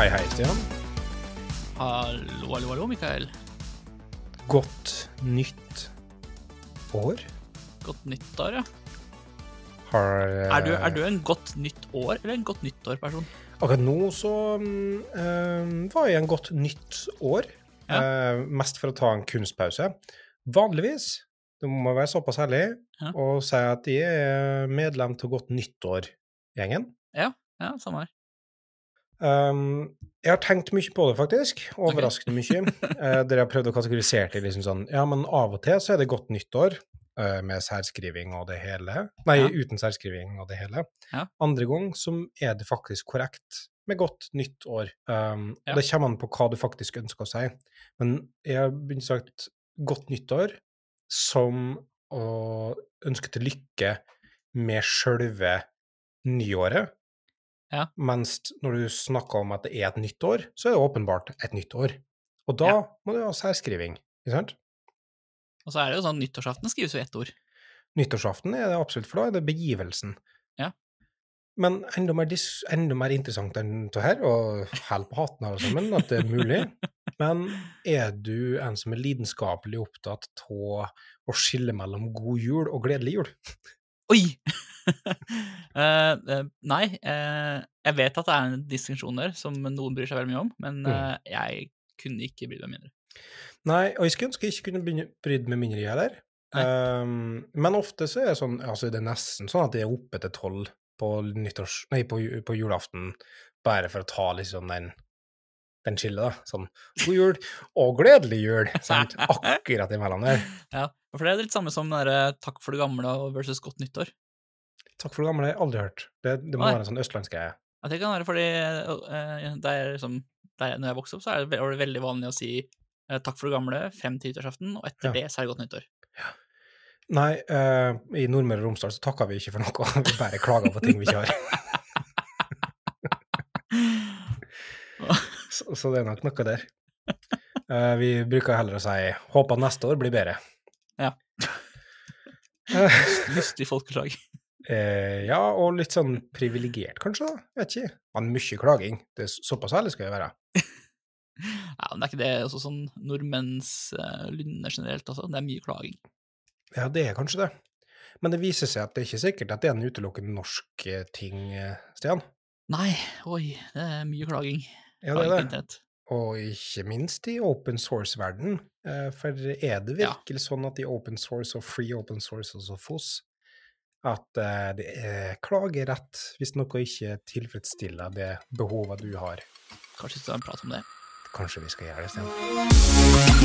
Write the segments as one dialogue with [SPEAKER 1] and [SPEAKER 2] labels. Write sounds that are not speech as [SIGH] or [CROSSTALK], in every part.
[SPEAKER 1] Hei, hei, Stian.
[SPEAKER 2] Hallo, hallo, hallo, Mikael.
[SPEAKER 1] Godt nytt år.
[SPEAKER 2] Godt nyttår, ja.
[SPEAKER 1] Har
[SPEAKER 2] Er du,
[SPEAKER 1] eh,
[SPEAKER 2] er du en godt nytt år eller en godt nyttår-person?
[SPEAKER 1] Akkurat nå så eh, var jeg en godt nytt år. Eh, mest for å ta en kunstpause. Vanligvis, det må være såpass ærlig,
[SPEAKER 2] Ja.
[SPEAKER 1] og si at jeg er medlem til Godt nyttår-gjengen.
[SPEAKER 2] Ja, samme her.
[SPEAKER 1] Um, jeg har tenkt mye på det, faktisk. [LAUGHS] Overraskende mye. Uh, dere har prøvd å kategorisere det liksom sånn Ja, men av og til så er det godt nyttår, uh, med særskriving og det hele. Nei,
[SPEAKER 2] Ja.
[SPEAKER 1] uten særskriving og det hele.
[SPEAKER 2] Ja.
[SPEAKER 1] Andre gang så er det faktisk korrekt med godt nytt år. Um,
[SPEAKER 2] Ja.
[SPEAKER 1] og Det kommer an på hva du faktisk ønsker å si. Men jeg har begynt sagt godt nyttår som å ønske til lykke med sjølve nyåret.
[SPEAKER 2] Ja.
[SPEAKER 1] Mens når du snakker om at det er et nytt år, så er det åpenbart et nytt år. Og da
[SPEAKER 2] Ja.
[SPEAKER 1] må du ha særskriving, ikke sant?
[SPEAKER 2] Og så er det jo sånn nyttårsaften skrives jo ett ord.
[SPEAKER 1] Nyttårsaften er det absolutt, for da er det begivelsen.
[SPEAKER 2] Ja.
[SPEAKER 1] Men enda mer, enda mer interessant enn det her, og hell på hatten alle sammen, at det er mulig. Men er du en som er lidenskapelig opptatt av å skille mellom god jul og gledelig jul?
[SPEAKER 2] Oi! uh, [LAUGHS] nei, uh, jeg vet at det er en distinksjon der som noen bryr seg veldig mye om, men
[SPEAKER 1] Mm.
[SPEAKER 2] jeg kunne ikke brydd meg mindre.
[SPEAKER 1] Nei, og jeg skulle ønske jeg ikke kunne brydd meg mindre, jeg heller. Um, men ofte så er det sånn, altså det er nesten sånn at jeg er oppe til tolv på nyttårs... Nei, på, på julaften, bare for å ta liksom den den chille, da. Sånn god jul og gledelig jul, sant? [LAUGHS] Akkurat imellom der.
[SPEAKER 2] Ja, for det er litt samme som den derre takk for det gamle versus godt nyttår.
[SPEAKER 1] Takk for det gamle, har jeg aldri hørt. Det, det må
[SPEAKER 2] Nei.
[SPEAKER 1] være en sånn østlandsgreie.
[SPEAKER 2] Ja, det kan være fordi uh, det er liksom, det er, når jeg vokste opp, så er det, var det veldig vanlig å si uh, takk for det gamle frem til nyttårsaften, og etter
[SPEAKER 1] Ja.
[SPEAKER 2] det så er det godt nyttår.
[SPEAKER 1] Nei, uh, i Nordmøre og Romsdal så takker vi ikke for noe, [LAUGHS] vi bare klager på ting vi ikke har. [LAUGHS] Så, så det er nok noe der. Uh, vi bruker heller å si 'håper neste år blir bedre'.
[SPEAKER 2] Ja. [LAUGHS] Lystig folkeslag.
[SPEAKER 1] eh, ja, og litt sånn privilegert, kanskje, da. Vet ikke. Men mye klaging. Det er såpass ærlig skal jeg være. [LAUGHS]
[SPEAKER 2] Ja, men det er ikke det også sånn nordmenns uh, lynne generelt, altså. Det er mye klaging.
[SPEAKER 1] Ja, det er kanskje det. Men det viser seg at det er ikke sikkert at det er en utelukkende norsk eh, ting, eh, Stian.
[SPEAKER 2] Nei, oi, det er mye klaging.
[SPEAKER 1] Ja, det er det. Og ikke minst i open source-verden. Eh, For er det
[SPEAKER 2] Ja.
[SPEAKER 1] virkelig sånn at i open source og free open source og så FOSS, at eh, det er klagerett hvis noe ikke tilfredsstiller det behovet du har?
[SPEAKER 2] Kanskje vi skal prate om det.
[SPEAKER 1] Kanskje vi skal gjøre det, Stian?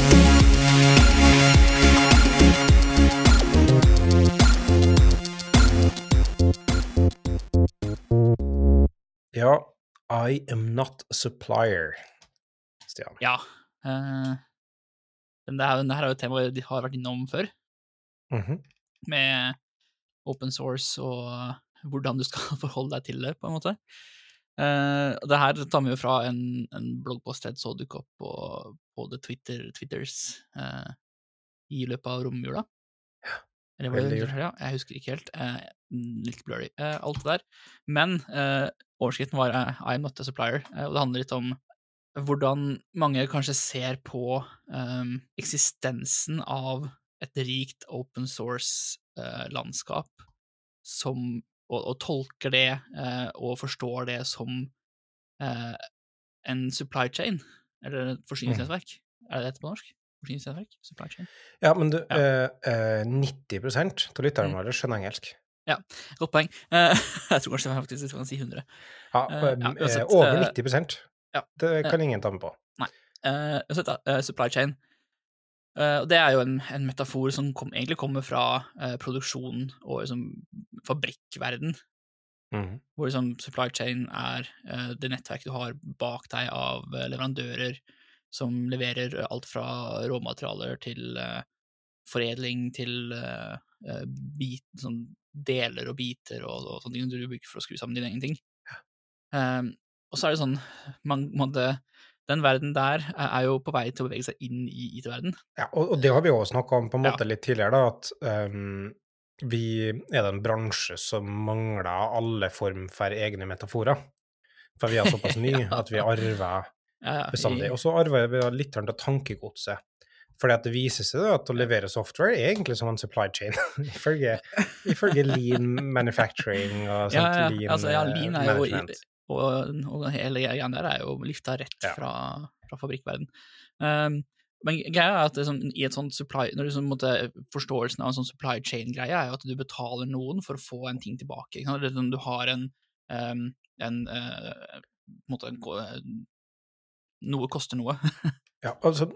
[SPEAKER 1] Ja, I am not a supplier, Stian.
[SPEAKER 2] Ja. Uh, men det, her, det her er jo et tema de har vært innom før,
[SPEAKER 1] Mhm.
[SPEAKER 2] med open source og hvordan du skal [LAUGHS] forholde deg til det, på en måte. Uh, det her tar vi jo fra en, en bloggpost jeg så dukke opp på, både Twitter, Twitters uh, i løpet av romjula. Eller var det nyttårshelga? Jeg husker ikke helt. Uh, litt blurry, alt det der. Men overskriften var I'm not a supplier, og det handler litt om hvordan mange kanskje ser på um, eksistensen av et rikt open source-landskap som og, og tolker det uh, og forstår det som uh, en supply chain, eller et forsyningsnettverk. Er det dette på norsk? Forsyningsnettverk? Supply chain?
[SPEAKER 1] Ja, men du,
[SPEAKER 2] Ja.
[SPEAKER 1] eh, eh, 90 av lytterne
[SPEAKER 2] Mm.
[SPEAKER 1] skjønner engelsk.
[SPEAKER 2] Ja, Godt poeng. Eh, [LAUGHS] jeg tror kanskje faktisk jeg kan si 100.
[SPEAKER 1] Ja,
[SPEAKER 2] Eh,
[SPEAKER 1] eh,
[SPEAKER 2] ja,
[SPEAKER 1] eh,
[SPEAKER 2] uansett,
[SPEAKER 1] over
[SPEAKER 2] eh,
[SPEAKER 1] 90
[SPEAKER 2] ja.
[SPEAKER 1] Det kan ingen ta med på.
[SPEAKER 2] Nei. Uh, eh, supply chain. Uh, det er jo en, en metafor som kom, egentlig kommer fra uh, produksjon og liksom, fabrikkverden,
[SPEAKER 1] Mm.
[SPEAKER 2] hvor liksom, supply chain er uh, det nettverket du har bak deg av eh, leverandører som leverer eh, alt fra råmaterialer til eh, foredling til eh, eh, bit, sånn deler og biter og, og sånne ting du bruker for å skru sammen dine egne ting. Um, og så er det sånn man, måtte, Den verden der er jo på vei til å bevege seg inn i IT-verden.
[SPEAKER 1] Ja, og, og det har vi jo snakka om på en
[SPEAKER 2] Ja.
[SPEAKER 1] måte litt tidligere, da, at um, vi er en bransje som mangler alle form for egne metaforer. For vi er såpass [LAUGHS] nye at vi arver
[SPEAKER 2] Ja, ja,
[SPEAKER 1] bestandig. Og så arver vi litt av tankegodset. Fordi at det viser seg at å levere software er egentlig som en supply chain, [LAUGHS] ifølge, [LAUGHS] lean manufacturing og sånt,
[SPEAKER 2] ja,
[SPEAKER 1] lean,
[SPEAKER 2] altså, ja, lean er jo. Og, og hele greia der er jo lifta rett
[SPEAKER 1] Ja.
[SPEAKER 2] fra, fra fabrikkverden. Um, men greia er at sånn, i et sånt supply, når sånn, måtte, forståelsen av en sånn supply chain-greie er jo at du betaler noen for å få en ting tilbake. Ikke sant? Det er sånn, du har en, um, en, uh, måtte, en måte, noe koster noe. [LAUGHS]
[SPEAKER 1] Ja, altså,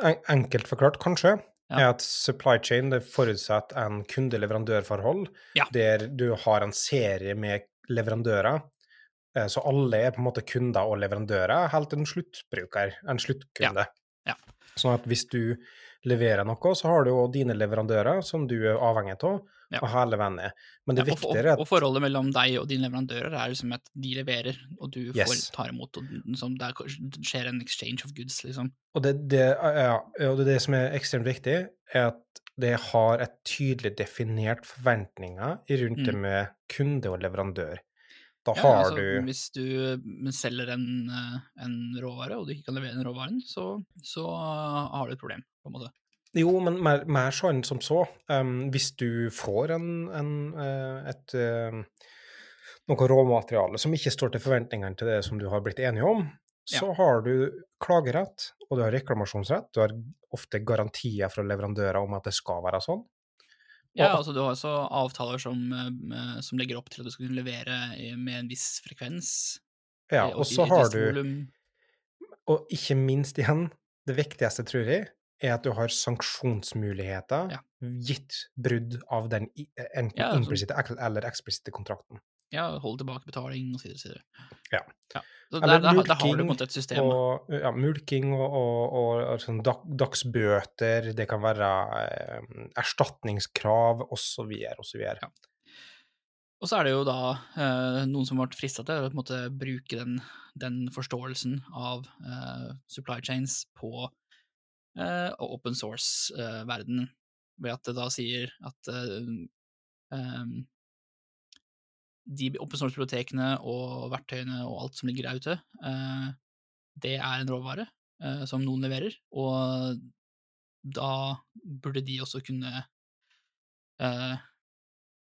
[SPEAKER 1] en, enkelt forklart, kanskje,
[SPEAKER 2] Ja.
[SPEAKER 1] er at supply chain det forutsetter en kunde-leverandør-forhold,
[SPEAKER 2] Ja.
[SPEAKER 1] der du har en serie med leverandører. Eh, Så alle er på en måte kunder og leverandører, helt til en sluttbruker, en sluttkunde.
[SPEAKER 2] Ja.
[SPEAKER 1] Sånn at hvis du leverer noe, så har du jo dine leverandører som du er avhengig av,
[SPEAKER 2] Ja.
[SPEAKER 1] og hele vennen. Men det
[SPEAKER 2] Ja, og,
[SPEAKER 1] viktigere er
[SPEAKER 2] og forholdet mellom deg og dine leverandører er liksom at de leverer, og du får,
[SPEAKER 1] Yes.
[SPEAKER 2] tar imot, og liksom, der skjer en exchange of goods, liksom.
[SPEAKER 1] Og det, det, ja, og det, det som er ekstremt viktig, er at det har et tydelig definert forventninger rundt det
[SPEAKER 2] Mm.
[SPEAKER 1] med kunde og leverandør. Da
[SPEAKER 2] Ja,
[SPEAKER 1] har
[SPEAKER 2] altså,
[SPEAKER 1] du
[SPEAKER 2] Hvis du selger en, eh, en råvare, og du ikke kan levere den råvaren, så, så har du et problem, på en måte.
[SPEAKER 1] Jo, men mer, mer sånn som så. Um, hvis du får en, en, eh, et eh, noe råmateriale som ikke står til forventningene til det som du har blitt enige om, så har du klagerett, og du har reklamasjonsrett. Du har ofte garantier fra leverandører om at det skal være sånn.
[SPEAKER 2] Ja, altså Du har også avtaler som, eh, som legger opp til at du skal kunne levere med en viss frekvens.
[SPEAKER 1] Ja,
[SPEAKER 2] eh,
[SPEAKER 1] og så har du. Og ikke minst igjen, det viktigste, tror jeg, er at du har sanksjonsmuligheter
[SPEAKER 2] Ja.
[SPEAKER 1] gitt brudd av den enten
[SPEAKER 2] Ja, altså-
[SPEAKER 1] implisitte eller eksplisitte kontrakten.
[SPEAKER 2] Ja, holde tilbake betaling, osv. Ja.
[SPEAKER 1] Ja.
[SPEAKER 2] Så der, der, der har du på en måte et system.
[SPEAKER 1] Og ja, mulking og, og, og, sånn dag, dagsbøter, det kan være eh, erstatningskrav osv. osv.
[SPEAKER 2] Ja. Og så er det jo da eh, noen som vært frista til å på en måte bruke den, den forståelsen av eh, supply chains på eh, open source-verdenen, ved at det da sier at eh, em, de open source-bibliotekene og verktøyene og alt som ligger der ute, eh, det er en råvare eh, som noen leverer, og da burde de også kunne eh,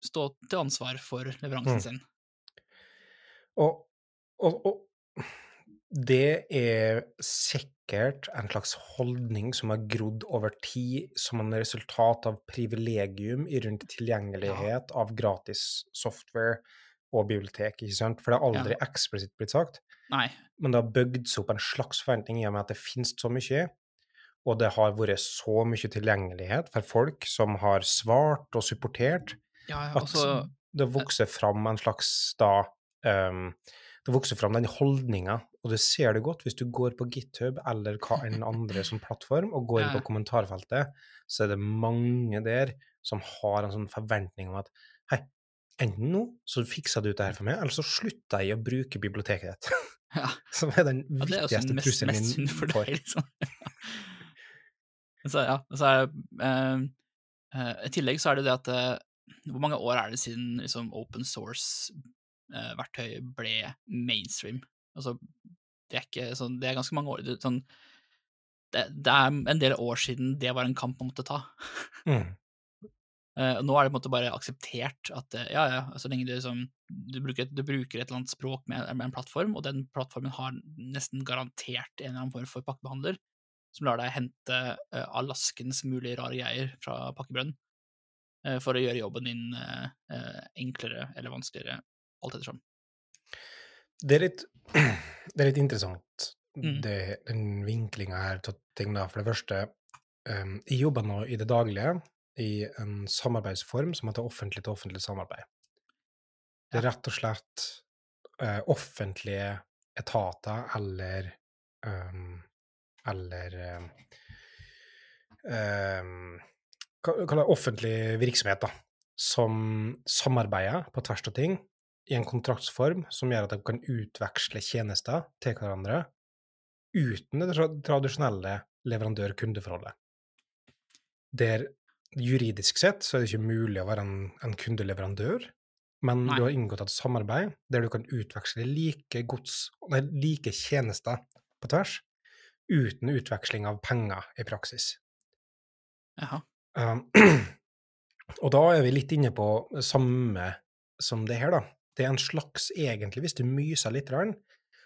[SPEAKER 2] stå til ansvar for leveransen
[SPEAKER 1] Mm.
[SPEAKER 2] sin.
[SPEAKER 1] Og, og, og det er sikkert en slags holdning som har grodd over tid som en resultat av privilegium i rundt tilgjengelighet av gratis software og bibliotek, ikke sant? For det har aldri eksplisitt blitt sagt,
[SPEAKER 2] Nei,
[SPEAKER 1] men det har bygd seg opp en slags forventning i og med at det finnes så mye, og det har vært så mye tilgjengelighet for folk som har svart og supportert,
[SPEAKER 2] ja,
[SPEAKER 1] at
[SPEAKER 2] altså
[SPEAKER 1] det vokser fram en slags da um, Det vokser fram den holdninga, og du ser det godt hvis du går på GitHub eller hva enn andre som plattform, og går
[SPEAKER 2] Ja.
[SPEAKER 1] på kommentarfeltet, så er det mange der som har en sånn forventning om at hei, enten nå så fikser du det her for meg, eller så slutter jeg å bruke biblioteket ditt. [LAUGHS]
[SPEAKER 2] Ja. [LAUGHS]
[SPEAKER 1] Som er den
[SPEAKER 2] Ja,
[SPEAKER 1] viktigste
[SPEAKER 2] mest,
[SPEAKER 1] trusselen min
[SPEAKER 2] for
[SPEAKER 1] for.
[SPEAKER 2] deg, liksom. [LAUGHS] så ja, så er det eh, eh, I tillegg så er det det at eh, Hvor mange år er det siden liksom, open source-verktøy ble mainstream? Altså, det er ikke sånn Det er ganske mange år. Det, sånn, det, det er en del år siden det var en kamp man måtte ta.
[SPEAKER 1] Mm.
[SPEAKER 2] Eh, nå er det på en måte bare akseptert at eh, ja, ja, så lenge du, liksom, du, bruker, du bruker et eller annet språk med, med en plattform, og den plattformen har nesten garantert en eller annen form for pakkebehandler, som lar deg hente uh, alaskens mulige rare greier fra pakkebrønn, uh, for å gjøre jobben din uh, eh, enklere eller vanskeligere, alt ettersom.
[SPEAKER 1] Det er litt, [CLEARS THROAT] det er litt interessant,
[SPEAKER 2] Mm.
[SPEAKER 1] det, den vinklinga her til ting. da. For det første, um, jeg jobber nå i det daglige i en samarbeidsform som heter offentlig til offentlig samarbeid. Det er rett og slett eh, offentlige etater eller um, eller um, er det, offentlig virksomhet, da, som samarbeider på tvers av ting i en kontraktsform som gjør at de kan utveksle tjenester til hverandre uten det tra tradisjonelle leverandør-kundeforholdet. Der juridisk sett så er det ikke mulig å være en, en kundeleverandør, men
[SPEAKER 2] Nei.
[SPEAKER 1] du har inngått et samarbeid der du kan utveksle like gods, nei, like tjenester på tvers, uten utveksling av penger i praksis.
[SPEAKER 2] Jaha.
[SPEAKER 1] Um, [CLEARS THROAT] og da er vi litt inne på samme som det her, da. Det er en slags, egentlig, hvis du myser litt,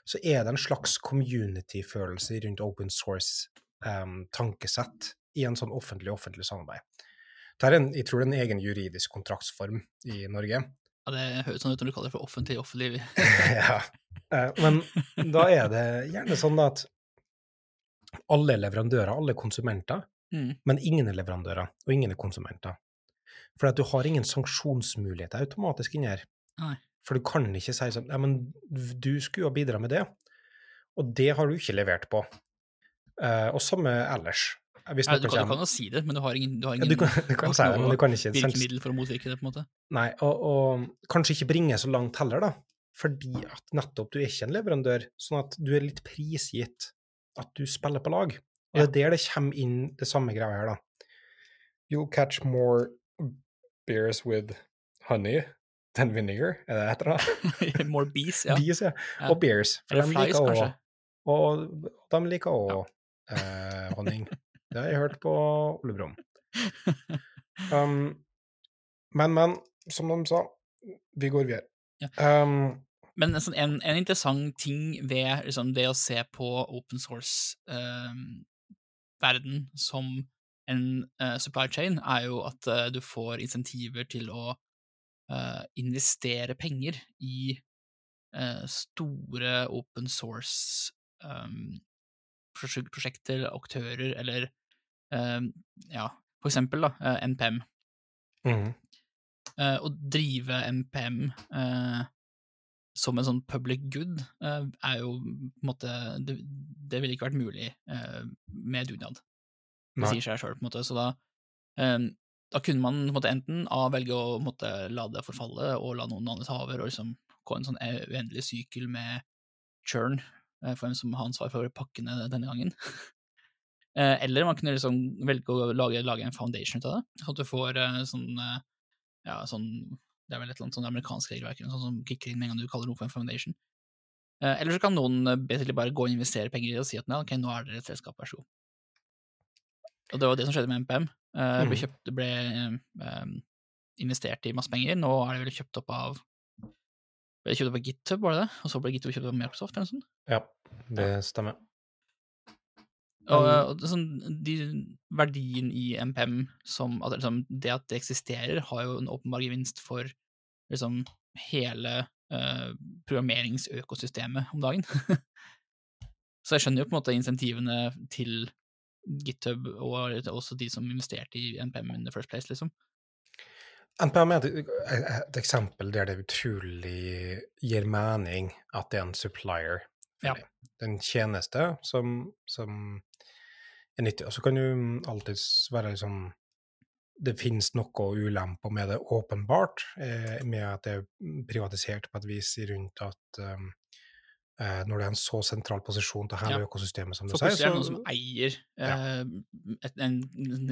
[SPEAKER 1] så er det en slags community-følelse rundt open source-tankesett i en sånn offentlig-offentlig samarbeid. Det er en, jeg tror det er en egen juridisk kontraktsform i Norge.
[SPEAKER 2] Ja, det høres sånn ut når du kaller det for offentlig offentlig. [LAUGHS]
[SPEAKER 1] ja. Eh, Men da er det gjerne sånn at alle er leverandører, alle er konsumenter,
[SPEAKER 2] Mm.
[SPEAKER 1] men ingen er leverandører, og ingen er konsumenter. For du har ingen sanksjonsmuligheter automatisk inni her.
[SPEAKER 2] Nei.
[SPEAKER 1] For du kan ikke si sånn Ja, men du skulle jo bidra med det, og det har du ikke levert på. Eh, og samme ellers. Hvis
[SPEAKER 2] Ja,
[SPEAKER 1] noen
[SPEAKER 2] du, kan, du kan jo si det, men du har ingen, du har
[SPEAKER 1] ja, du kan, du kan si det, men du kan ikke
[SPEAKER 2] virkemiddel for å motvirke det, på en måte.
[SPEAKER 1] Nei, og, og kanskje ikke bringe så langt heller, da. Fordi at nettopp du er ikke en leverandør, sånn at du er litt prisgitt at du spiller på lag. Og
[SPEAKER 2] Ja.
[SPEAKER 1] det er der det kommer inn det samme greia her, da. You'll catch more beers with honey than vinegar, er det det heter da?
[SPEAKER 2] More bees, ja.
[SPEAKER 1] Bees, ja.
[SPEAKER 2] Ja.
[SPEAKER 1] Og beers. For
[SPEAKER 2] Eller
[SPEAKER 1] de
[SPEAKER 2] flies,
[SPEAKER 1] liker også,
[SPEAKER 2] kanskje.
[SPEAKER 1] og de liker òg eh, honning. [LAUGHS] Det har jeg hørt på Ole Brumm. [LAUGHS] Um, men, men, som de sa, vi går videre.
[SPEAKER 2] Ja.
[SPEAKER 1] Um,
[SPEAKER 2] Men en, sånn, en, en interessant ting ved liksom, det å se på open source-verden som en uh, supply chain, er jo at uh, du får insentiver til å uh, investere penger i store open source um, aktører, eller um, ja, for eksempel da, eh, NPM.
[SPEAKER 1] Mm.
[SPEAKER 2] Eh, å drive NPM eh, som en sånn public good er jo på en måte Det, det ville ikke vært mulig med dugnad. Det
[SPEAKER 1] Nei.
[SPEAKER 2] sier seg sjøl, på en måte. Så da, eh, da kunne man på en måte, enten A velge å en måte, la det forfalle og la noen andre ta over, og liksom gå en sånn e- uendelig sykkel med churn for hvem som har ansvar for pakkene denne gangen. [LAUGHS] Eh, Eller man kunne liksom velge å lage, lage en foundation ut av det, sånn at du får eh, sånn eh, ja, sånn Det er vel et eller annet sånn amerikansk regelverk noe som kicker inn med en gang du kaller noe for en foundation. Eh, eller så kan noen bare gå og investere penger i det og si at nei, ok, nå er dere et selskap, vær så god. Og det var det som skjedde med MPM. Eh, det ble,
[SPEAKER 1] Mhm.
[SPEAKER 2] kjøpt, det ble eh, eh, investert i masse penger, nå er det vel kjøpt opp av ble kjøpt opp av GitHub, var det det? Og så ble GitHub kjøpt opp av Microsoft, eller noe sånt?
[SPEAKER 1] Ja, det stemmer.
[SPEAKER 2] Og, og er sånn, de, verdien i MPM, som, at liksom, det at det eksisterer, har jo en åpenbar gevinst for liksom, hele uh, programmeringsøkosystemet om dagen. [LAUGHS] Så jeg skjønner jo på en måte insentivene til GitHub og også de som investerte i NPM in the first place, liksom.
[SPEAKER 1] NPM er et, et eksempel der det utrolig gir mening at det er en supplier.
[SPEAKER 2] Ja.
[SPEAKER 1] Det er en tjeneste som, som er nyttig. Og så kan du alltids være liksom Det finnes noe ulemper med det, åpenbart, eh, med at det er privatisert på et vis rundt at um, eh, når det er en så sentral posisjon til hele
[SPEAKER 2] Ja.
[SPEAKER 1] økosystemet, som du sier,
[SPEAKER 2] så... er det noen som eier eh, et, en,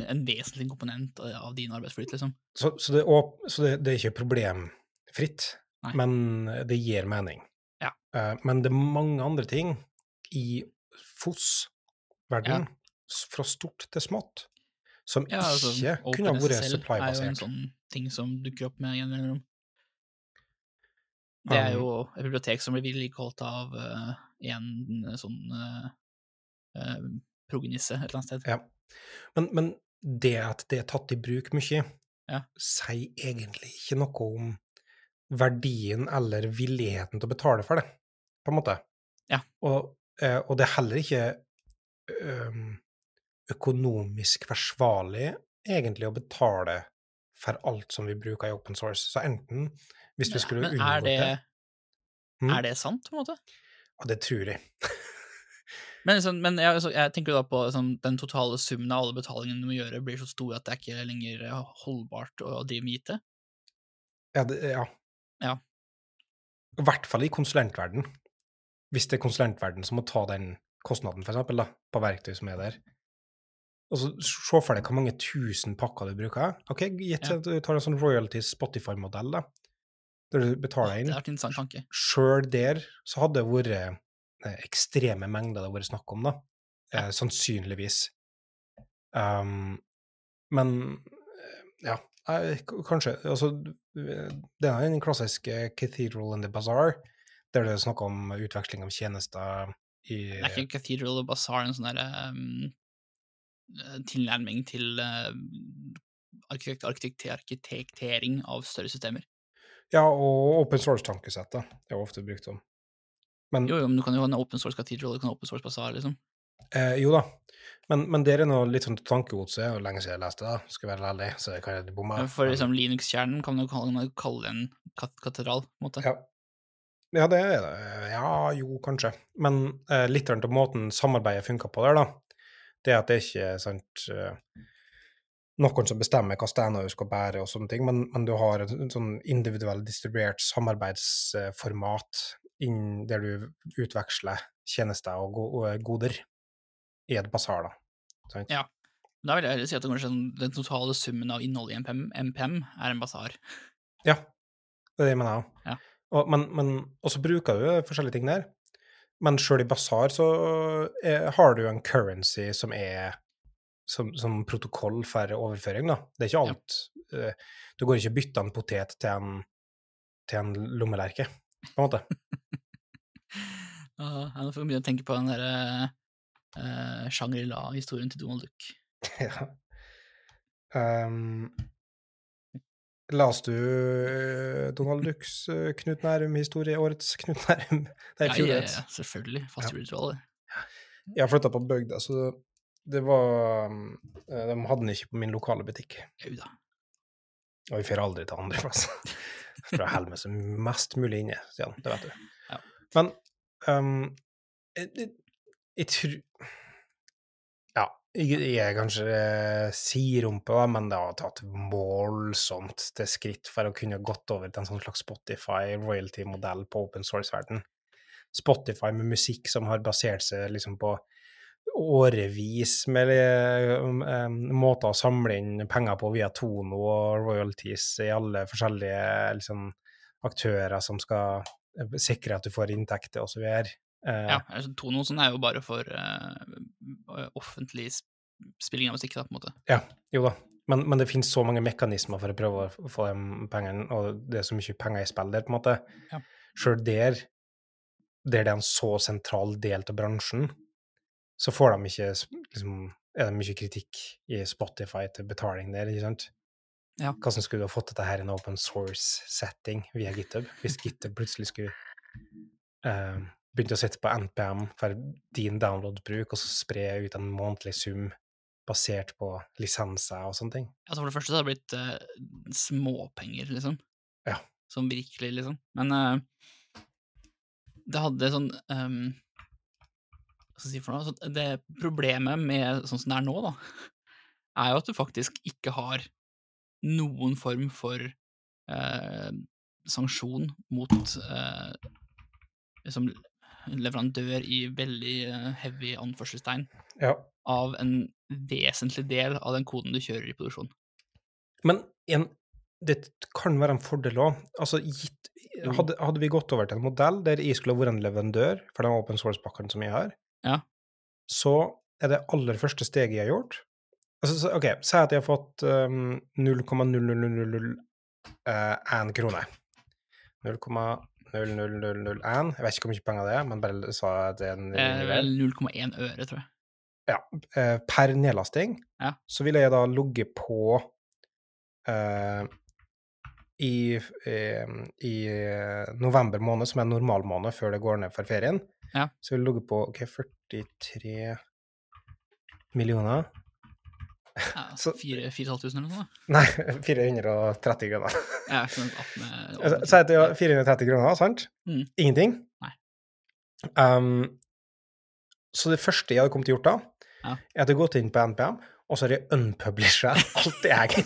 [SPEAKER 2] en vesentlig komponent av din arbeidsflyt, liksom.
[SPEAKER 1] Så, så, det, er så det, det er ikke problemfritt,
[SPEAKER 2] Nei.
[SPEAKER 1] men det gir mening.
[SPEAKER 2] Ja.
[SPEAKER 1] Eh, men det er mange andre ting i FOS-verdenen, s- fra stort til smått, som
[SPEAKER 2] Ja, altså,
[SPEAKER 1] ikke kunne ha vært
[SPEAKER 2] OpenSSL er jo en sånn ting som dukker opp med en mellomrom. Det er
[SPEAKER 1] Um,
[SPEAKER 2] jo et bibliotek som blir vedlikeholdt av uh, en sånn uh, prognisse et eller annet sted.
[SPEAKER 1] Ja. Men, men det at det er tatt i bruk mye,
[SPEAKER 2] Ja.
[SPEAKER 1] sier egentlig ikke noe om verdien eller villigheten til å betale for det, på en måte.
[SPEAKER 2] Ja.
[SPEAKER 1] Og, eh, og det er heller ikke øhm, økonomisk forsvarlig, egentlig, å betale for alt som vi bruker i open source. Så enten, hvis vi
[SPEAKER 2] Ja,
[SPEAKER 1] skulle
[SPEAKER 2] Men er det,
[SPEAKER 1] det, Mm.
[SPEAKER 2] er det sant, på en måte?
[SPEAKER 1] Ja, det tror jeg. [LAUGHS]
[SPEAKER 2] Men, sånn, men jeg, så, jeg tenker da på sånn, den totale summen av alle betalingene du må gjøre, blir så stor at det er ikke lenger eh, holdbart å drive med IT.
[SPEAKER 1] Ja, det, ja.
[SPEAKER 2] Ja.
[SPEAKER 1] I hvert fall i konsulentverden. Hvis det er konsulentverden som må ta den kostnaden, for eksempel, da, på verktøy som er der. Og så se for deg hvor mange tusen pakker du bruker. Ok, gitt
[SPEAKER 2] Ja.
[SPEAKER 1] at du tar en sånn royalty Spotify-modell, da. der du betaler inn.
[SPEAKER 2] Det har vært en interessant tanke.
[SPEAKER 1] Sjøl der så hadde det vært eh, ekstreme mengder det har vært snakk om, da. Eh, sannsynligvis. Um, men eh, ja, kanskje Altså, det er en klassisk eh, Cathedral in the Bazaar, der det er snakk om utveksling av tjenester i
[SPEAKER 2] Det er ikke Cathedral og Bazaar en sånn derre um, tilnærming til uh, arkitekt, arkitekt, arkitektering av større systemer.
[SPEAKER 1] Ja, og open source-tankesettet. Det er jo ofte brukt om. Men
[SPEAKER 2] Jo, jo, men du kan jo ha en open source Cathedral, du kan ha open source basar, liksom.
[SPEAKER 1] Eh, jo da, men, men det er noe litt sånn tankegodset, og lenge siden jeg leste det, skal være ærlig, så jeg kan jeg bomma.
[SPEAKER 2] For liksom Linux-kjernen kan man jo kalle, kalle en kat katedral, på en måte.
[SPEAKER 1] Ja. ja, det er det. Ja, jo, kanskje. Men eh, litt av måten samarbeidet funka på der, da, det at det ikke er sant eh, noen som bestemmer hva du skal bære og sånne ting, men, men du har et, sånn individuelt distribuert samarbeidsformat inn der du utveksler tjenester og, go og goder i et basar, da. Sant?
[SPEAKER 2] Ja. Da vil jeg heller si at sånn, den totale summen av innholdet i MPM, MPM er en basar.
[SPEAKER 1] Ja, det er det jeg mener òg.
[SPEAKER 2] Ja.
[SPEAKER 1] Og, men, men, og så bruker du forskjellige ting der. Men sjøl i basar så er, har du en currency som er som, som protokoll for overføring, da. Det er ikke alt ja. Du går ikke og bytter en potet til en, til en lommelerke, på en måte. [LAUGHS]
[SPEAKER 2] Uh, jeg får begynne å tenke på den derre uh, Shangri-La-historien til Donald Duck. [LAUGHS]
[SPEAKER 1] ja. Um, Las du eh, Donald Ducks eh, Knut Nærum-historie, årets Knut Nærum? [LAUGHS] Nei,
[SPEAKER 2] Ja, ja, ja, selvfølgelig. Fast ritualer.
[SPEAKER 1] Jeg har flytta på bygda, så det var eh, De hadde den ikke på min lokale butikk.
[SPEAKER 2] Jau da.
[SPEAKER 1] Og vi får aldri til andreplass. [LAUGHS] For jeg holder meg så mest mulig inne, Stian. Det vet du.
[SPEAKER 2] Ja.
[SPEAKER 1] Men um, jeg, jeg, jeg tror Ja, jeg, er kanskje eh, siderumpe, men det har tatt voldsomt til skritt for å kunne gått over til en sånn slags Spotify-royalty-modell på open source-verden. Spotify med musikk som har basert seg liksom på årevis med eh, um, måter å samle inn penger på via Tono og royalties i alle forskjellige liksom, aktører som skal eh, sikre at du får inntekter osv. Eh,
[SPEAKER 2] Ja, altså, Tono sånn er jo bare for uh, offentlig spilling av musikk, da, på en måte.
[SPEAKER 1] Ja, jo da. Men, men det finnes så mange mekanismer for å prøve å få de pengene, og det er så mye penger i spill der, på en måte.
[SPEAKER 2] Ja.
[SPEAKER 1] Sjøl der, der det er en så sentral del av bransjen, så får de ikke liksom, Er det mye kritikk i Spotify til betaling der, ikke sant?
[SPEAKER 2] Ja.
[SPEAKER 1] Hvordan skulle du ha fått dette her i en open source-setting via GitHub, hvis [LAUGHS] GitHub plutselig skulle eh, begynt å sitte på NPM for din download-bruk, og så spre ut en månedlig sum basert på lisenser og sånne ting.
[SPEAKER 2] Altså, for det første så har det blitt uh, småpenger, liksom.
[SPEAKER 1] Ja.
[SPEAKER 2] Sånn virkelig, liksom. Men uh, det hadde sånn um, Hva skal jeg si for noe? Så det problemet med sånn som det er nå, da, [LAUGHS] er jo at du faktisk ikke har noen form for eh, sanksjon mot eh, liksom leverandør i veldig eh, heavy anførselstegn
[SPEAKER 1] ja.
[SPEAKER 2] av en vesentlig del av den koden du kjører i produksjon.
[SPEAKER 1] Men en, det kan være en fordel òg. Altså, hadde, hadde, vi gått over til en modell der jeg skulle vært en leverandør for den open source-pakken som jeg har,
[SPEAKER 2] ja.
[SPEAKER 1] så er det aller første steget jeg har gjort altså, OK, si at jeg har fått ehm, um, 0,0001 eh, krone. 0,0001 0,0001. Jeg vet ikke hvor mye penger det er, men bare sa at det er en
[SPEAKER 2] eh, 0,1 øre, tror jeg.
[SPEAKER 1] Ja. Eh, per nedlasting
[SPEAKER 2] ja.
[SPEAKER 1] så ville jeg da ligget på eh, i, eh, i, eh, november måned, som er normal måned før det går ned for ferien,
[SPEAKER 2] ja.
[SPEAKER 1] så ville jeg ligget på ok, 43 millioner.
[SPEAKER 2] Ja, [LAUGHS]
[SPEAKER 1] Så-
[SPEAKER 2] 4500 eller noe.
[SPEAKER 1] Nei, [LAUGHS] 430 kroner.
[SPEAKER 2] Ja, sånn
[SPEAKER 1] jeg har [LAUGHS] 430 kroner, sant?
[SPEAKER 2] Mm.
[SPEAKER 1] Ingenting.
[SPEAKER 2] Nei.
[SPEAKER 1] Um, så det første jeg hadde kommet til å gjort da,
[SPEAKER 2] Ja.
[SPEAKER 1] jeg hadde gått inn på NPM, og så har jeg unpublisha alt det jeg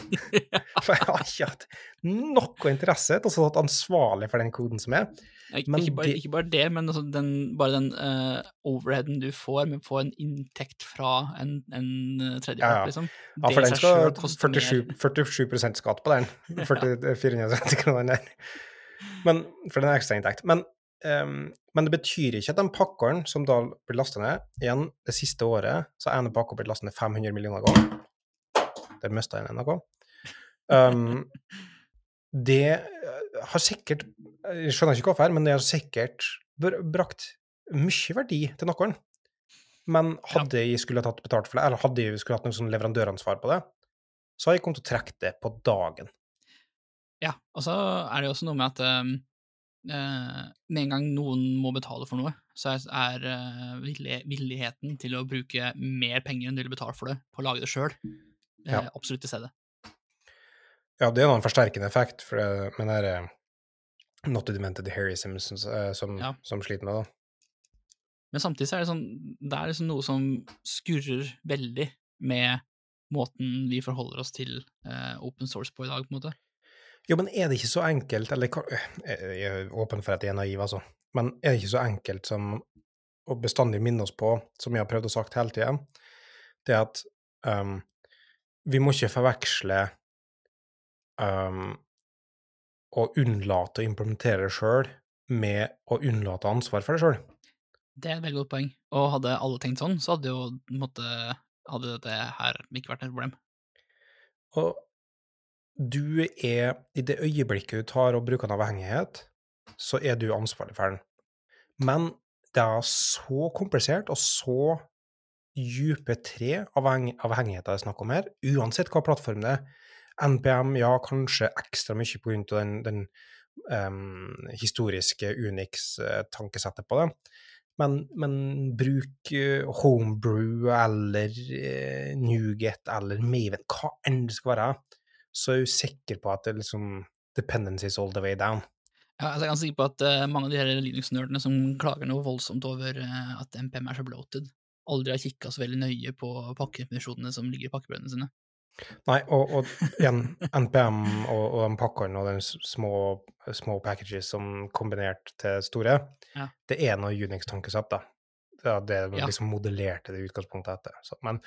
[SPEAKER 1] For jeg har ikke hatt noe interesse til å stå ansvarlig for den koden som er.
[SPEAKER 2] Ikke,
[SPEAKER 1] Men
[SPEAKER 2] ikke, bare, ikke bare det, men altså den, bare den uh, overheaden du får med å få en inntekt fra en, en eh, tredjepart,
[SPEAKER 1] Ja, ja.
[SPEAKER 2] liksom.
[SPEAKER 1] Ja, for den skal
[SPEAKER 2] selv
[SPEAKER 1] 47,
[SPEAKER 2] mer.
[SPEAKER 1] 47 skatt på den. [LAUGHS] 40, 430 kroner der. Men, for den er ekstrainntekt. ekstra inntekt. Men, um, men det betyr ikke at de pakkene som da blir lasta ned Igjen, det siste året så er en pakke blitt lasta ned 500 millioner ganger. Der mista jeg noe. Um, det eh, har sikkert Jeg skjønner ikke hvorfor, men det har sikkert brakt mye verdi til noen. Men hadde jeg skulle tatt betalt for det, eller hadde jeg skulle hatt noe sånn leverandøransvar på det, så har jeg kommet til å trekke det på dagen.
[SPEAKER 2] Ja, og så er det jo også noe med at um, eh, med en gang noen må betale for noe, så er, eh, villig, villigheten til å bruke mer penger enn du vil betale for det, på å lage det sjøl,
[SPEAKER 1] Ja.
[SPEAKER 2] absolutt til stede.
[SPEAKER 1] Ja, det er noen en forsterkende effekt, for det, men det er eh, Not Demented Harry Simpson eh, som,
[SPEAKER 2] Ja.
[SPEAKER 1] som sliter med det.
[SPEAKER 2] Men samtidig så er det sånn, det er liksom noe som skurrer veldig med måten vi forholder oss til eh, open source på i dag, på en måte.
[SPEAKER 1] Jo, men er det ikke så enkelt, eller hva- Jeg jeg er åpen for at jeg er naiv, altså, men er det ikke så enkelt som å bestandig minne oss på, som jeg har prøvd å sagt hele tida, det at um, vi må ikke forveksle um, å unnlate å implementere det sjøl med å unnlate ansvar for det sjøl.
[SPEAKER 2] Det er et veldig godt poeng. Og hadde alle tenkt sånn, så hadde jo måtte, hadde dette her ikke vært et problem.
[SPEAKER 1] Og du er, i det øyeblikket du tar og bruker en avhengighet, så er du ansvarlig for den. Men det er så komplisert og så dype tre avheng avhengigheter det er snakk om her, uansett hva plattform det er. NPM, ja, kanskje ekstra mye på grunn av den, den um, historiske Unix-tankesettet på det. Men, men bruk eh, homebrew eller uh, Nuget eller Maven, hva enn det skal være, så er du sikker på at det liksom dependencies all the way down.
[SPEAKER 2] Ja, altså, jeg er ganske sikker på at uh, mange av de her Linux-nerdene som klager noe voldsomt over uh, at NPM er så bloated, aldri har kikka så veldig nøye på pakkedefinisjonene som ligger i pakkebrødene sine.
[SPEAKER 1] Nei, og, og igjen, NPM og, og de pakkene og de små, små packages som kombinert til store,
[SPEAKER 2] Ja.
[SPEAKER 1] det er noe Unix-tankesett, da. Det er det
[SPEAKER 2] Ja.
[SPEAKER 1] liksom modellerte det utgangspunktet etter. Så, men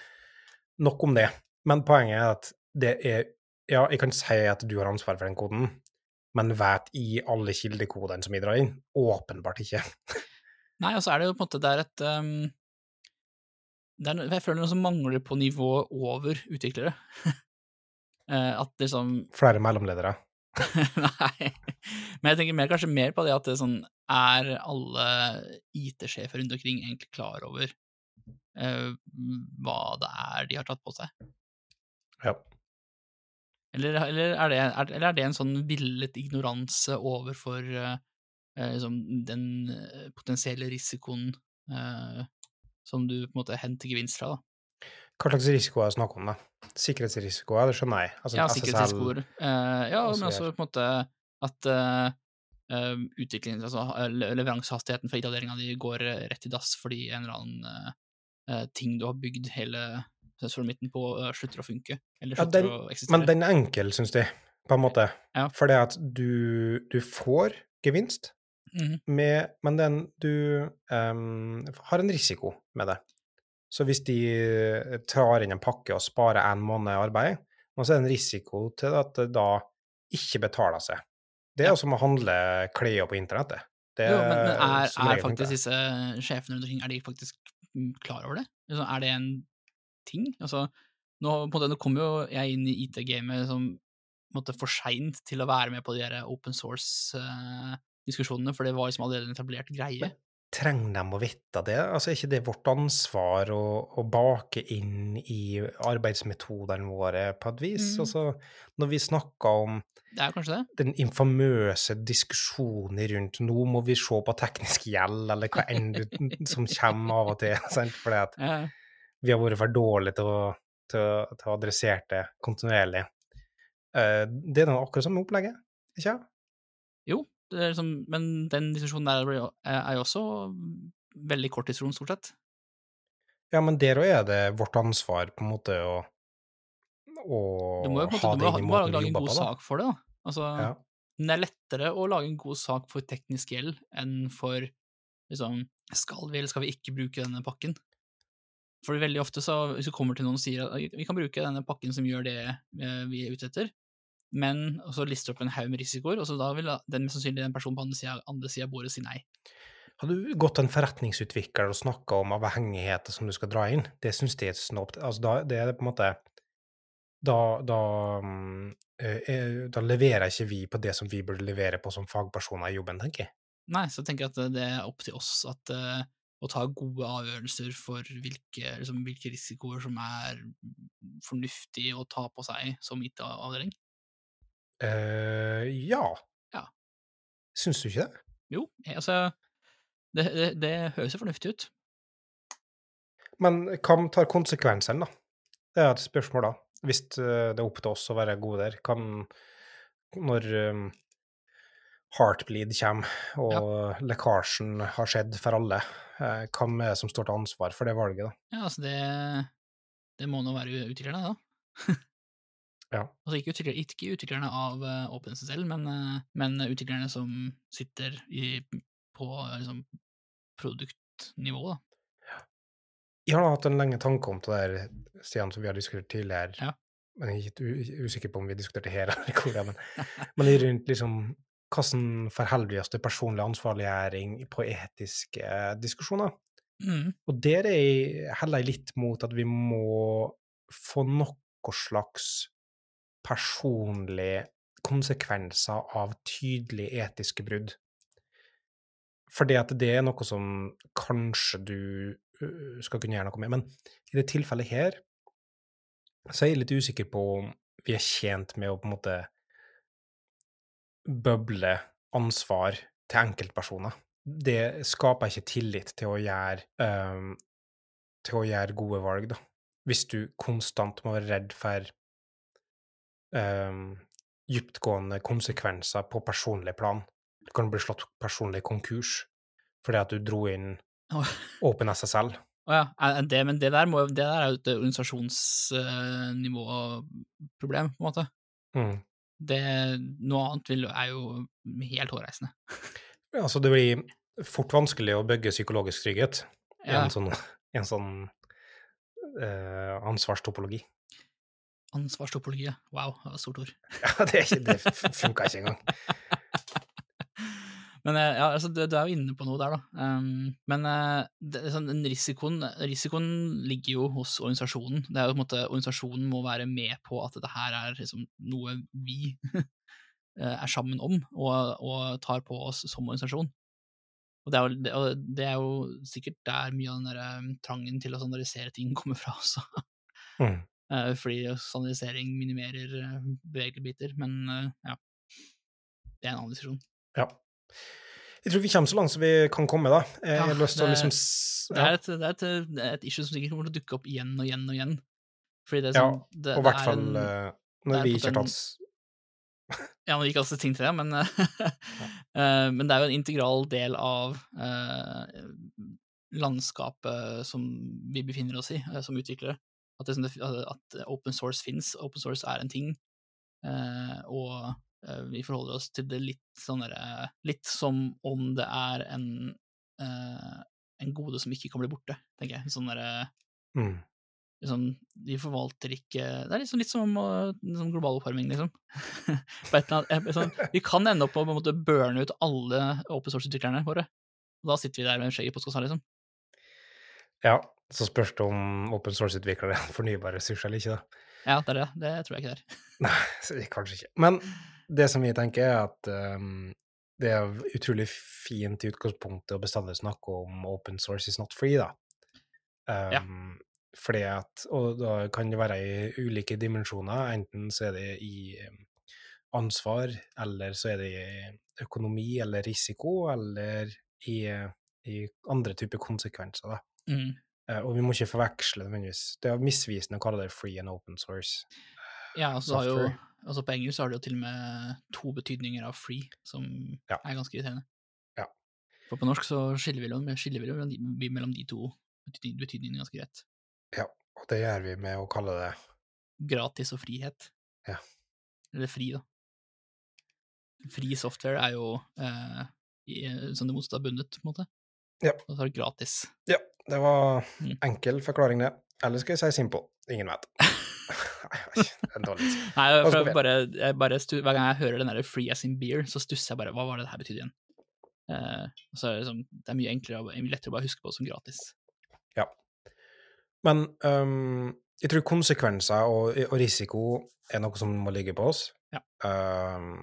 [SPEAKER 1] nok om det. Men poenget er at det er Ja, jeg kan si at du har ansvar for den koden, men vet i alle kildekodene som jeg drar inn? Åpenbart ikke.
[SPEAKER 2] Nei, og så er det jo på en måte det er et um, er, Jeg føler noe som mangler på nivået over utviklere. [LAUGHS] Eh, at liksom
[SPEAKER 1] Flere mellomledere. [LAUGHS]
[SPEAKER 2] Nei. Men jeg tenker mer, kanskje mer på det at det sånn Er alle IT-sjefer rundt omkring egentlig klar over uh, hva det er de har tatt på seg?
[SPEAKER 1] Ja.
[SPEAKER 2] Eller, eller, er det, er, eller er det en sånn villet ignoranse overfor eh, liksom den potensielle risikoen eh, som du på en måte henter gevinst fra? da?
[SPEAKER 1] Hva slags risiko er det snakk om, da? Sikkerhetsrisikoer, det skjønner jeg. Altså,
[SPEAKER 2] Ja,
[SPEAKER 1] SSL
[SPEAKER 2] sikkerhetsrisikoer. Eh, ja, men også på en måte at uh, utviklingen, altså eh, leveransehastigheten for IT-avdelinga di går eh, rett i dass fordi en eller annen eh, eh, ting du har bygd hele sensoren midten på, eh, slutter å funke, eller
[SPEAKER 1] Ja,
[SPEAKER 2] slutter
[SPEAKER 1] den-
[SPEAKER 2] å eksistere.
[SPEAKER 1] Men den er enkel, syns de, på en måte.
[SPEAKER 2] Ja.
[SPEAKER 1] For det at du, du får gevinst,
[SPEAKER 2] Mhm.
[SPEAKER 1] med, men den, du um, har en risiko med det. Så hvis de tar inn en pakke og sparer en måned arbeid, så er det en risiko til at det da ikke betaler seg. Det er
[SPEAKER 2] Ja.
[SPEAKER 1] som å handle klær på internettet. Det
[SPEAKER 2] Jo, men, men er, er faktisk disse sjefene rundt omkring er de faktisk mm, klar over det? Altså, er det en ting? Altså, nå, måte, nå kommer jo jeg inn i IT-gamet som måte, for seint til å være med på de open open source-diskusjonene, for det var liksom allerede en etablert greie.
[SPEAKER 1] Trenger de å vite det? Altså, er ikke det vårt ansvar å, å bake inn i arbeidsmetodene våre på et vis?
[SPEAKER 2] Mm.
[SPEAKER 1] Altså, når vi snakker om
[SPEAKER 2] Det kanskje det?
[SPEAKER 1] den infamøse diskusjonen rundt nå må vi se på teknisk gjeld, eller hva enn du, som kommer av og til, [LAUGHS] sant? fordi at
[SPEAKER 2] Ja,
[SPEAKER 1] vi har vært for dårlige til å, til, til å adressere det kontinuerlig. Eh, det er noe akkurat samme opplegget, ikke sant?
[SPEAKER 2] jo, liksom, men den diskusjonen der er jo også veldig kort korttidsrom, stort sett.
[SPEAKER 1] Ja, men der òg er det vårt ansvar på en måte å, å
[SPEAKER 2] Du må jo på
[SPEAKER 1] ha
[SPEAKER 2] du
[SPEAKER 1] det inn i
[SPEAKER 2] du må
[SPEAKER 1] måten
[SPEAKER 2] lage en god
[SPEAKER 1] på.
[SPEAKER 2] Sak for det, da. Altså,
[SPEAKER 1] Ja.
[SPEAKER 2] Men det er lettere å lage en god sak for teknisk gjeld enn for liksom Skal vi eller skal vi ikke bruke denne pakken? For veldig ofte så, hvis du kommer til noen og sier at vi kan bruke denne pakken som gjør det eh, vi er ute etter, men og så lister opp en haug med risikoer, og så da vil den mest sannsynlig den personen på andre sida, av bordet si nei.
[SPEAKER 1] Har du gått til en forretningsutvikler og snakka om avhengigheter som du skal dra inn, det syns jeg er snopt. Altså, da, det er på en måte Da, da, mm, eh, eh, da leverer ikke vi på det som vi burde levere på som fagpersoner i jobben, tenker jeg.
[SPEAKER 2] Nei, så tenker jeg at det er opp til oss at, eh, å ta gode avgjørelser for hvilke, liksom, hvilke risikoer som er fornuftig å ta på seg som IT-avdeling.
[SPEAKER 1] Eh, ja.
[SPEAKER 2] Ja.
[SPEAKER 1] Syns du ikke det?
[SPEAKER 2] Jo, altså det, det, det høres jo fornuftig ut.
[SPEAKER 1] Men hva tar konsekvensen, da? Det er et spørsmål, da. Hvis eh, det er opp til oss å være gode der, kan Når um, Heartbleed kommer, og lekkasjen har skjedd for alle, eh, hvem er det som står til ansvar for det valget, da?
[SPEAKER 2] Ja, altså det, det må nå være utviklerne, da. [LAUGHS]
[SPEAKER 1] Ja.
[SPEAKER 2] Altså ikke utviklerne, ikke utviklerne av uh, OpenSSL, men, eh, men utviklerne som sitter i, på eh, liksom, produktnivå, da.
[SPEAKER 1] Jeg har hatt en lenge tanke om det der, Stian, som vi har diskutert tidligere.
[SPEAKER 2] Ja.
[SPEAKER 1] Men jeg er ikke usikker på om vi diskuterte her eller hvor. [LAUGHS] Men, [LAUGHS] men rundt liksom hvordan forholder til personlig ansvarliggjøring på etiske eh, diskusjoner?
[SPEAKER 2] Mm.
[SPEAKER 1] Og der er jeg heller litt mot at vi må få noe slags personlige konsekvenser av tydelige etiske brudd. Fordi at det er noe som kanskje du skal kunne gjøre noe med. Men i det tilfellet her så er jeg litt usikker på om vi er tjent med å på en måte bøble ansvar til enkeltpersoner. Det skaper ikke tillit til å gjøre um, til å gjøre gode valg, da. Hvis du konstant må være redd for øhm, dyptgående konsekvenser på personlig plan. Du kan bli slått personlig konkurs fordi at du dro inn
[SPEAKER 2] Open
[SPEAKER 1] SSL.
[SPEAKER 2] Å ja, er- er det, men det der, må, det der er jo et organisasjonsnivåproblem, på en måte.
[SPEAKER 1] Mm.
[SPEAKER 2] Det, noe annet vil, er jo helt hårreisende.
[SPEAKER 1] Altså, det blir fort vanskelig å bygge psykologisk trygghet i
[SPEAKER 2] Ja,
[SPEAKER 1] en sånn, [LAUGHS] en sånn eh, ansvarstopologi.
[SPEAKER 2] Ansvarstopologi, ja. wow, det var stort ord. [LAUGHS]
[SPEAKER 1] Ja, det, det funka ikke engang. [LAUGHS]
[SPEAKER 2] Men eh, ja, altså, du, du er jo inne på noe der, da. Um, men eh, sånn, den risikoen, risikoen ligger jo hos organisasjonen. Det er jo på en måte, Organisasjonen må være med på at dette her er liksom, noe vi [LAUGHS] eh, er sammen om og, og tar på oss som organisasjon. Og det, er jo, det, er jo sikkert der mye av den der, trangen til å standardisere ting kommer fra også.
[SPEAKER 1] Mm.
[SPEAKER 2] Eh, fordi standardisering minimerer eh, bevegelige biter, men eh, ja. Det er en annen diskusjon.
[SPEAKER 1] Ja. Jeg tror vi kommer så langt som vi kan komme, da. Jeg har lyst til å
[SPEAKER 2] det-
[SPEAKER 1] liksom
[SPEAKER 2] Det er, et, det, er et, det er et issue som sikkert kommer til å dukke opp igjen og igjen og igjen. Fordi det er
[SPEAKER 1] Ja,
[SPEAKER 2] sånn, det,
[SPEAKER 1] Og i hvert
[SPEAKER 2] er
[SPEAKER 1] fall
[SPEAKER 2] en,
[SPEAKER 1] eh, når vi ikke har tatt
[SPEAKER 2] Ja, nå gikk altså ting til det, men, uh, [LAUGHS] men det er jo en integral del av uh, landskapet som vi befinner oss i uh, som utviklere. At, det, at open source fins, open source er en ting, eh, og eh, vi forholder oss til det litt sånn derre Litt som om det er en, eh, en gode som ikke kan bli borte, tenker jeg. Sånn derre
[SPEAKER 1] mm.
[SPEAKER 2] liksom, de forvalter ikke Det er liksom litt som å- liksom global oppvarming, liksom. [LAUGHS] Annet, sånn, vi kan ende opp med å en burne ut alle open source-utviklerne våre. Og da sitter vi der med skjegget i postkassa, liksom.
[SPEAKER 1] Ja, så spørs det om open source-utviklere er [LAUGHS] fornybare ressurser eller ikke, da.
[SPEAKER 2] Ja, det er det. Det tror jeg ikke det er. [LAUGHS]
[SPEAKER 1] Nei, kanskje ikke. Men det som vi tenker, er at um, det er utrolig fint i utgangspunktet å bestandig snakke om open source is not free, da.
[SPEAKER 2] Ja.
[SPEAKER 1] Um, Fordi at, og da kan det være i ulike dimensjoner, enten så er det i ansvar, eller så er det i økonomi eller risiko, eller i, i andre typer konsekvenser, da.
[SPEAKER 2] Mm.
[SPEAKER 1] Eh, Og vi må ikke forveksle nødvendigvis. Det er misvisende å kalle det free and open source.
[SPEAKER 2] Ja, altså, det har jo, altså på engelsk har det jo til og med to betydninger av free, som
[SPEAKER 1] Ja.
[SPEAKER 2] er ganske irriterende.
[SPEAKER 1] Ja.
[SPEAKER 2] For på norsk så skiller vi mellom, skiller vi mellom, de, mellom de to betydningene ganske greit.
[SPEAKER 1] Ja, og det gjør vi med å kalle det
[SPEAKER 2] Gratis og frihet.
[SPEAKER 1] Ja.
[SPEAKER 2] Eller fri, da. Fri software er jo eh, i, som det motsatte av bundet, på en måte.
[SPEAKER 1] Ja.
[SPEAKER 2] Og så er det gratis.
[SPEAKER 1] Ja, det var
[SPEAKER 2] Mm.
[SPEAKER 1] enkel forklaring, det. Eller skal jeg si simple? Ingen vet. [LAUGHS] Dårlig.
[SPEAKER 2] Nei, jeg bare, jeg bare stu, Hver gang jeg hører den der free as in beer, så stusser jeg bare Hva var det det her betydde igjen? Eh, så er det, liksom, det er mye enklere og mye lettere å bare huske på som gratis.
[SPEAKER 1] Ja. Men um, jeg tror konsekvenser og, og risiko er noe som må ligge på oss.
[SPEAKER 2] Ja.
[SPEAKER 1] Um,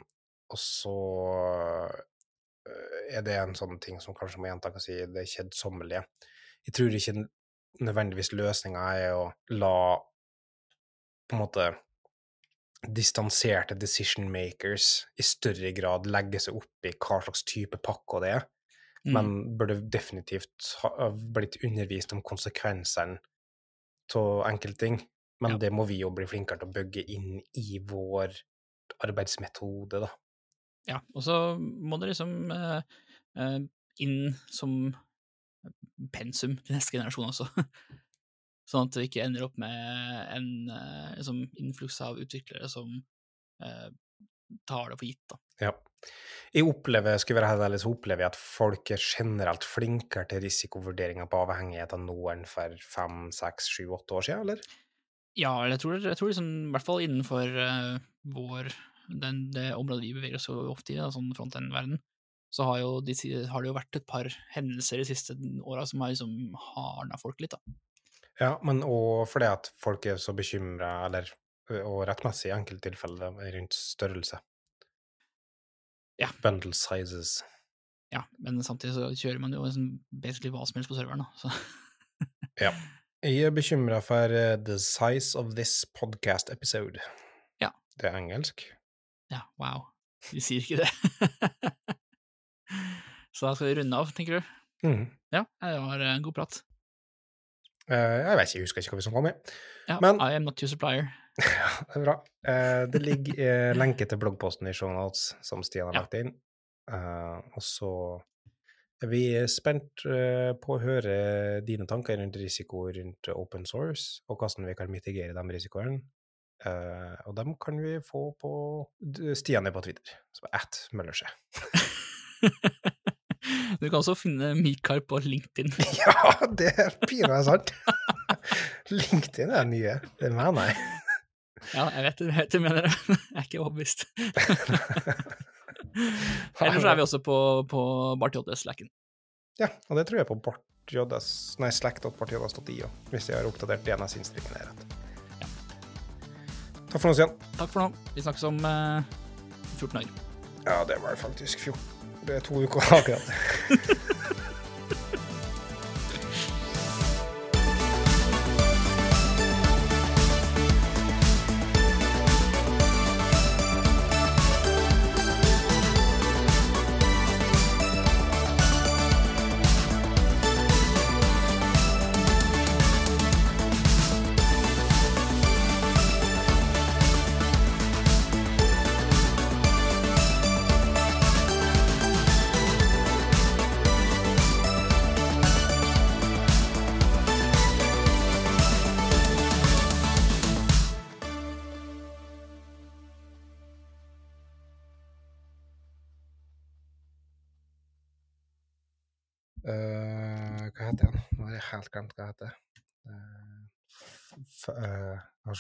[SPEAKER 1] og så øh, er det en sånn ting som kanskje må gjenta og si, det kjedsommelige. Jeg tror ikke nødvendigvis løsninga er å la på en måte distanserte decision makers i større grad legge seg opp i hva slags type pakker det er,
[SPEAKER 2] Mm.
[SPEAKER 1] men burde definitivt ha blitt undervist om konsekvensene av enkeltting. Men
[SPEAKER 2] Ja.
[SPEAKER 1] det må vi jo bli flinkere til å bygge inn i vår arbeidsmetode, da.
[SPEAKER 2] Ja, og så må det liksom eh, eh, inn som pensum til neste generasjon også. [LAUGHS] sånn at vi ikke ender opp med en eh, liksom influks av utviklere som eh, tar det for gitt, da.
[SPEAKER 1] Ja. Jeg opplever, skulle være helt ærlig, så opplever jeg at folk er generelt flinkere til risikovurderinger på avhengigheter nå enn for fem, seks, sju, åtte år siden, eller?
[SPEAKER 2] Ja, jeg tror, jeg tror liksom, i hvert fall innenfor uh, vår den, det området vi beveger oss så ofte i, da, sånn frontend-verden, så har, jo de, har det jo vært et par hendelser de siste åra som har liksom hardna folk litt, da.
[SPEAKER 1] Ja, men òg fordi at folk er så bekymra, eller og rettmessig i enkelte tilfeller, rundt størrelse.
[SPEAKER 2] Ja.
[SPEAKER 1] Bundle sizes.
[SPEAKER 2] Ja, men samtidig så kjører man jo liksom basically hva som helst på serveren, da. Så
[SPEAKER 1] Ja. Jeg er bekymra for the size of this podcast episode.
[SPEAKER 2] Ja.
[SPEAKER 1] Det er engelsk.
[SPEAKER 2] ja, wow. Du sier ikke det. [LAUGHS] så da skal vi runde av, tenker du?
[SPEAKER 1] Mm.
[SPEAKER 2] Ja, det var en god prat.
[SPEAKER 1] Uh, jeg vet ikke, jeg husker ikke hva vi snakka om. jeg.
[SPEAKER 2] Ja,
[SPEAKER 1] Men-
[SPEAKER 2] I am not your supplier. [LAUGHS]
[SPEAKER 1] Ja, det er bra. Uh, det ligger uh, lenke til bloggposten i shownotes som Stian har lagt inn. Eh, og så er vi spent eh, på å høre dine tanker rundt risiko rundt open source, og hvordan vi kan mitigere de risikoene. Eh, og dem kan vi få på Stian er på Twitter, som er at Møllerskje. [LAUGHS] [LAUGHS]
[SPEAKER 2] du kan også finne Mikael på LinkedIn. [LAUGHS]
[SPEAKER 1] ja, det er pinadø sant! [LAUGHS] LinkedIn er det nye, det mener jeg.
[SPEAKER 2] Ja, jeg vet, jeg vet du mener det. Jeg er ikke overbevist. Ellers er vi også på, på Bart JS-slacken.
[SPEAKER 1] Ja, og det tror jeg på bartjs, nei, slack.bartjs.io, hvis jeg har oppdatert DNS-innstillingen her rett. Takk for nå, Stian.
[SPEAKER 2] Takk for nå. Vi snakkes om eh, 14 dager.
[SPEAKER 1] Ja, det var faktisk 14. Det er to uker [LAUGHS] akkurat.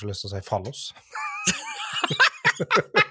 [SPEAKER 1] Så lyst til å si fallos. [LAUGHS]